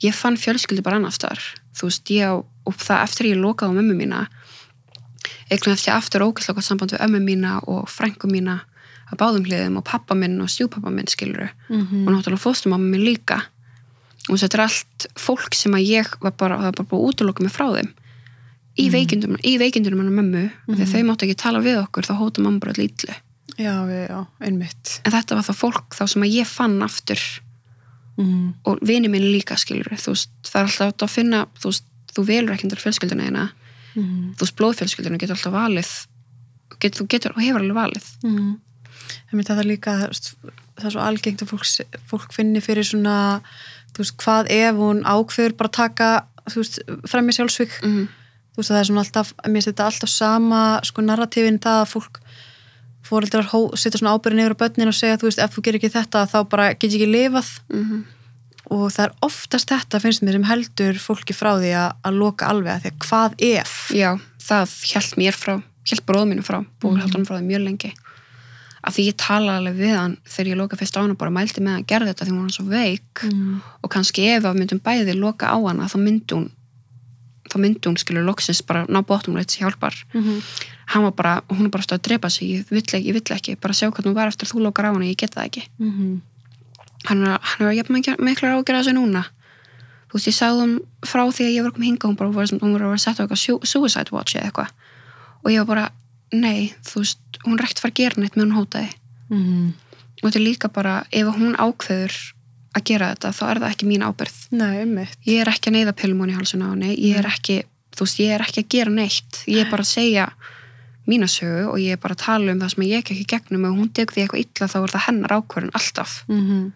Speaker 2: ég fann fjölskyldi bara annars þar þú veist, ég á, og það eftir ég lokaði á mömmu mína eignum eftir aftur ógæslega gott samband við ömmu mína og frængu mína að báðum hliðum og pappa minn og stjúpappa minn skilur
Speaker 1: Mhm.
Speaker 2: og náttúrulega fóstumamma minn líka og þetta er allt fólk sem að ég var bara, það var bara búið að útloka mig frá þeim í
Speaker 1: Mhm.
Speaker 2: veikindunum, í veikindunum hennar mömmu, mm þegar þau máttu ekki tala við okkur þá hóta mamma bara lítlu
Speaker 1: Já, já, einmitt.
Speaker 2: en þetta var það fólk þá sem að ég fann aftur
Speaker 1: Mm.
Speaker 2: og vini minn líka skilur þú veist, það er alltaf að finna þú veist, þú velur ekki undir fjölskylduna eina
Speaker 1: Mm.
Speaker 2: þú veist, blóðfjölskylduna getur alltaf valið get, þú getur og hefur alveg valið
Speaker 1: Mm. Það er líka, það er svo algengt að fólk, fólk finni fyrir svona, þú veist, hvað ef hún ákveður bara taka, þú veist, fremja sjálfsvík.
Speaker 2: mm
Speaker 1: Þú veist, það er svona alltaf, mér finnst þetta alltaf sama, sko, narratífin það að fólk fóreldrar hó- setja svona ábyrðin yfir á börnin og segja, þú veist, ef þú gerir ekki þetta þá bara get ég ekki lifað
Speaker 2: -hmm.
Speaker 1: og það er oftast þetta, finnst mér, sem heldur fólki frá því að, að loka alveg að því að hvað ef?
Speaker 2: já, það hjælt mér frá held bróðu mínu frá, búið mm. hann frá það mjög lengi af því ég tala alveg við hann þegar ég loka fyrst á hann og bara mældi með hann að gera þetta því hún var svo veik
Speaker 1: mm.
Speaker 2: og kannski ef við myndum bæði loka á hana þá myndi hún þá myndi hún skilur loksins bara ná bóttum og eitthvað hjálpar
Speaker 1: Mhm.
Speaker 2: hann var bara, hún er bara stöð að drepa sig. Ég vill ekki, ég vill ekki, bara sjá hvernig hún var eftir þú lokar á hana, ég get það ekki. Hann er, hann er jafn mikla- miklar ágjör að þessu núna. Þú veist, ég sagði hún frá því að ég var komið hinga hún bara, var, hún var að vera sett á eitthvað su- suicide watch eða eitthvað. Og ég var bara, nei, þú veist hún að fara að gera neitt með hún hótaði.
Speaker 1: Mhm.
Speaker 2: og þetta er líka bara, ef hún ákveður að gera þetta, þá er það ekki mín ábyrð
Speaker 1: Nei, einmitt.
Speaker 2: ég er ekki að neyða pillum hún í halsuna á henni. Ég er ekki, þú veist, ég er ekki að gera neitt. Ég er bara að segja mína sögu og ég er bara að tala um það sem ég ekki ekki gegnum og hún tekur því eitthvað illa þá er það hennar ákvörðun alltaf
Speaker 1: Mm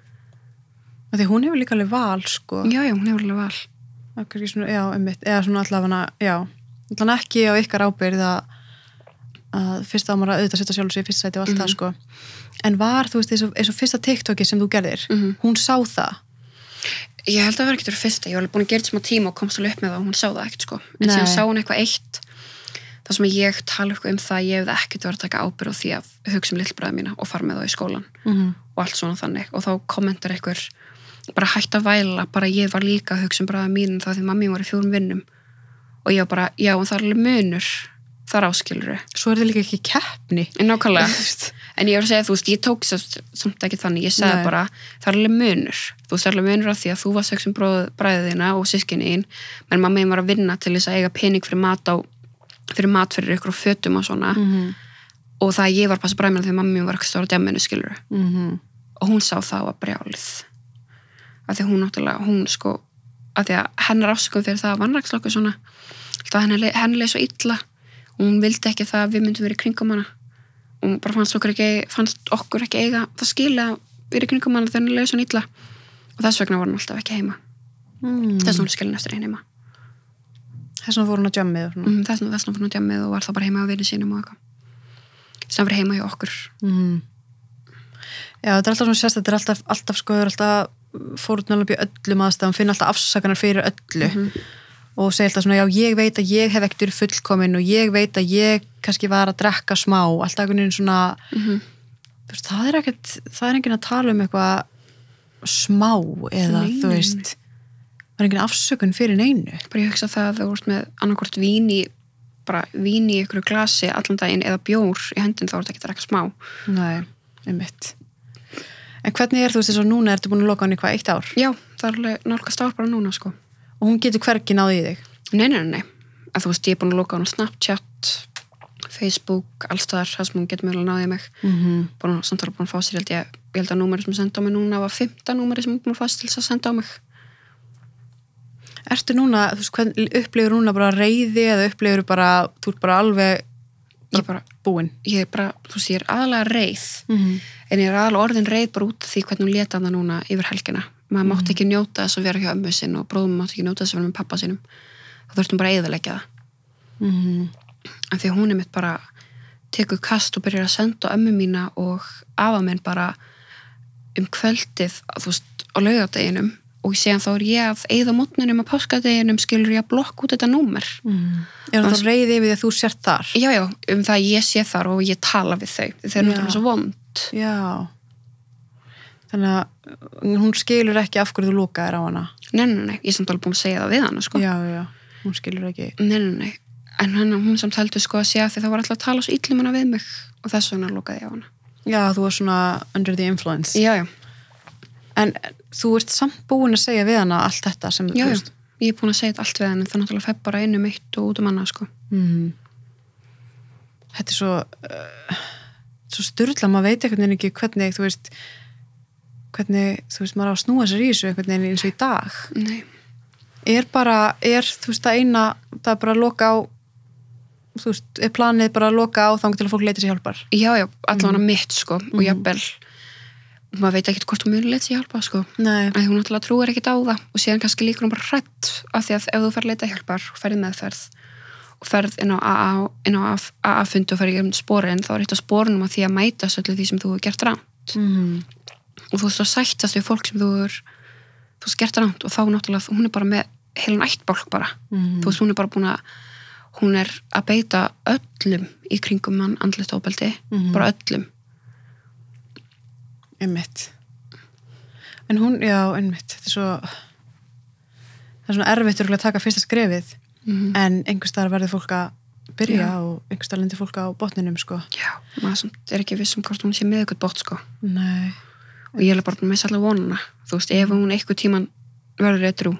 Speaker 1: Því hún hefur líka alveg val, sko.
Speaker 2: já, já, hún hefur alveg val
Speaker 1: svona, já, einmitt. Eða svona allavega, já. Allavega ekki á ykkar ábyrð að, að fyrst á maður að auðvitað setja sjálf sér fyrst sæti og allt það, sko. En var, þú veist, eins og, fyrsta TikToki sem þú gerðir,
Speaker 2: Mhm.
Speaker 1: hún sá það.
Speaker 2: Ég held að það var ekkert fyrir fyrsta, ég var alveg búin að gera þetta smá tíma og komst alveg upp með það og hún sá það ekkert sko. En síðan sá hún eitthvað eitt, þar sem ég tala um það að ég hefði ekkert verið að taka ábyrð á því að hugsa um lillbræða mína og fara með það í skólan
Speaker 1: Mm
Speaker 2: og allt svona þannig. Og þá kommentar einhver bara hætt að væla, bara ég var líka að hugsa um bræða mín þá því mammi var í fjórum vinnum. Og ég var bara, já, en það er alveg munur, þar áskiluru.
Speaker 1: Svo er það líka ekki keppni.
Speaker 2: En nákvæmlega, en ég var að segja, þú veist, ég tók samt ekki þannig, ég sagði
Speaker 1: Nei.
Speaker 2: bara það er alveg munur, þú veist, það er alveg munur af því að þú varst sex um bræðið þína og sískinni mamma þín var að vinna til þess að eiga pening fyrir mat á, fyrir mat fyrir ykkur og fötum og svona,
Speaker 1: -hmm.
Speaker 2: og það að ég var að passa því mamma mín var ekki stóra djamminu, skilur
Speaker 1: Mm -hmm.
Speaker 2: og hún sá það var brjálið. Af því hún náttúrulega, hún sko af því að hennar ásökum fyrir það að vannrækslokku svona, það henni, henni leið svo illa. Og hún vildi ekki það að við myndum verið kringum hana. Og hún bara fannst okkur ekki, fannst okkur ekki eiga það skilja að vera í kringum hana þegar henni leið svo illa. Og þess vegna var hún alltaf ekki heima.
Speaker 1: Mm.
Speaker 2: þess vegna hún skilin eftir einn heima
Speaker 1: Þess vegna fór hún að jammið
Speaker 2: mm, þess vegna fór hún á djammið og var það bara heima á vinni sínum og eitthvað. Sem var heima hjá okkur.
Speaker 1: Mm. Já, þetta er alltaf svona sérst, þetta er alltaf, alltaf sko, það er alltaf fórunalöp í öllum aðstæðum, finna alltaf afsakanar fyrir öllu.
Speaker 2: Mhm.
Speaker 1: og segja alltaf svona, já, ég veit að ég hef verið fullkomin og ég veit að ég kannski var að drekka smá, alltaf einhvern veginn svona,
Speaker 2: mm
Speaker 1: veist, það er ekkert, það er enginn að tala um eitthvað smá eða,
Speaker 2: Nei,
Speaker 1: þú veist, það er enginn afsökun fyrir neinu.
Speaker 2: bara ég hugsa það að þú ert með annarkort vín í bara vín í ykkur glasi allan daginn eða bjór í höndin þá er þetta ekki að drekka smá
Speaker 1: Nei, einmitt. En hvernig er þú þess að núna ertu búin að loka hann í hvað, eitt ár?
Speaker 2: já, það er alveg nálgast ár bara núna sko
Speaker 1: Og hún getur hvergi náði í þig?
Speaker 2: nei, nei, nei, nei, að þú veist ég er búin að loka hann á Snapchat Facebook, allstaðar, það sem hún getur mögulega náðið mig
Speaker 1: Mm -hmm.
Speaker 2: búin að samtala búin að fá sér, ég, ég held að númeri sem senda á mig núna var 15 númeri sem hún búin að fá sér til þess að senda á mig
Speaker 1: Ertu núna, þú veist, hvern, upplifur núna bara reyði eða upplifur bara, þú ert bara alveg
Speaker 2: ég bara,
Speaker 1: búinn?
Speaker 2: ég er bara, þú veist, ég er aðalega reið.
Speaker 1: Mm -hmm.
Speaker 2: en ég er aðalega orðin reið bara út því hvernig hún leta hana núna yfir helgina. Maður mátti ekki njóta þess að vera hjá ömmu sinn og bróðum mátti ekki njóta þess að vera með pappa sínum. Þá þurftum bara að eðalegja það.
Speaker 1: Mm
Speaker 2: af því að hún er mitt bara tekur kast og byrjar að senda ömmu mína og afa minn bara um kvöldið, þú veist, á laugardeginum og séðan þá er ég að eigða mótninum á páskadeginum skilur ég að blokka út þetta númer
Speaker 1: Er það þá reyði yfir því að þú sért þar?
Speaker 2: já, já, um það að ég sé þar og ég tala við þau þau eru náttúrulega svo vond
Speaker 1: Já. Þannig að hún skilur ekki af hverju þú lokaðir á hana.
Speaker 2: nei, nei, nei, ég er samt alveg búin að segja það við hana sko.
Speaker 1: Já, já, hún skilur ekki.
Speaker 2: nei, nei, nei en hann, hún samt heldur sko að að því það var alltaf að tala svo illum hana við mig og þess vegna lokaði ég á hana
Speaker 1: Já, þú var svona under the influence.
Speaker 2: já, já,
Speaker 1: En þú ert samt búin að segja við hana allt þetta sem þú
Speaker 2: já, ég er búin að segja allt við hann en það náttúrulega fær bara inn um eitt og út um annað sko.
Speaker 1: Mm. Þetta er svo uh, svo styrla, maður veit einhvern veginn ekki hvernig, þú veist hvernig, þú veist, maður á að snúa sér í þessu einhvern veginn eins og í dag
Speaker 2: nei,
Speaker 1: er bara, er, þú veist, það eina það er bara að loka á þú veist, er planið bara að loka á þannig til að fólk leita sér hjálpar
Speaker 2: já, já, allavega
Speaker 1: Mhm.
Speaker 2: mitt sko og jafnvel maður veit ekkert hvort hún leita sér hjálpa sko
Speaker 1: Nei,
Speaker 2: að hún náttúrulega trúir ekkert á það og síðan kannski líkur hún bara hrætt af því að ef þú fer að leita hjálpar og ferð í meðferð og ferð inn á AA, inn á AA-fundi og ferð í gegnum sporin þá er eitt af sporunum að því að mætast öllu því sem þú hefur gert rámt
Speaker 1: mm.
Speaker 2: og þú veist að sættast við fólk sem þú hefur þú veist gert rámt og þá náttúrulega hún er bara með heilan ættbálk bara
Speaker 1: Mm.
Speaker 2: þú veist hún er bara búin að hún er að beita öllum í kringum mann andlist ofbeldi,
Speaker 1: Mhm.
Speaker 2: bara öllum
Speaker 1: einmitt. En hún, já, einmitt. Þetta er svo það er svona erfitt að taka fyrsta skrefið
Speaker 2: mm
Speaker 1: en einhvers staðar verður fólk að byrja
Speaker 2: Já.
Speaker 1: og einhvers staðar lendir fólk á botninum sko.
Speaker 2: Já, maður er ekki viss um hvort hún sé með eitthvað bótt sko. Og ég er bara missa allar vonuna þú veist, ef hún eitthvað tíman verður eitthvað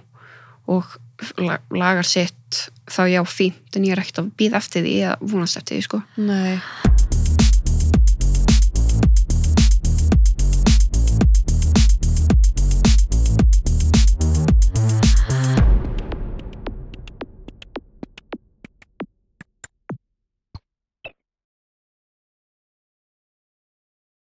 Speaker 2: og la- lagar sitt þá já, fínt, en ég er ekkert að býða eftir því eða vonast eftir því, sko.
Speaker 1: Nei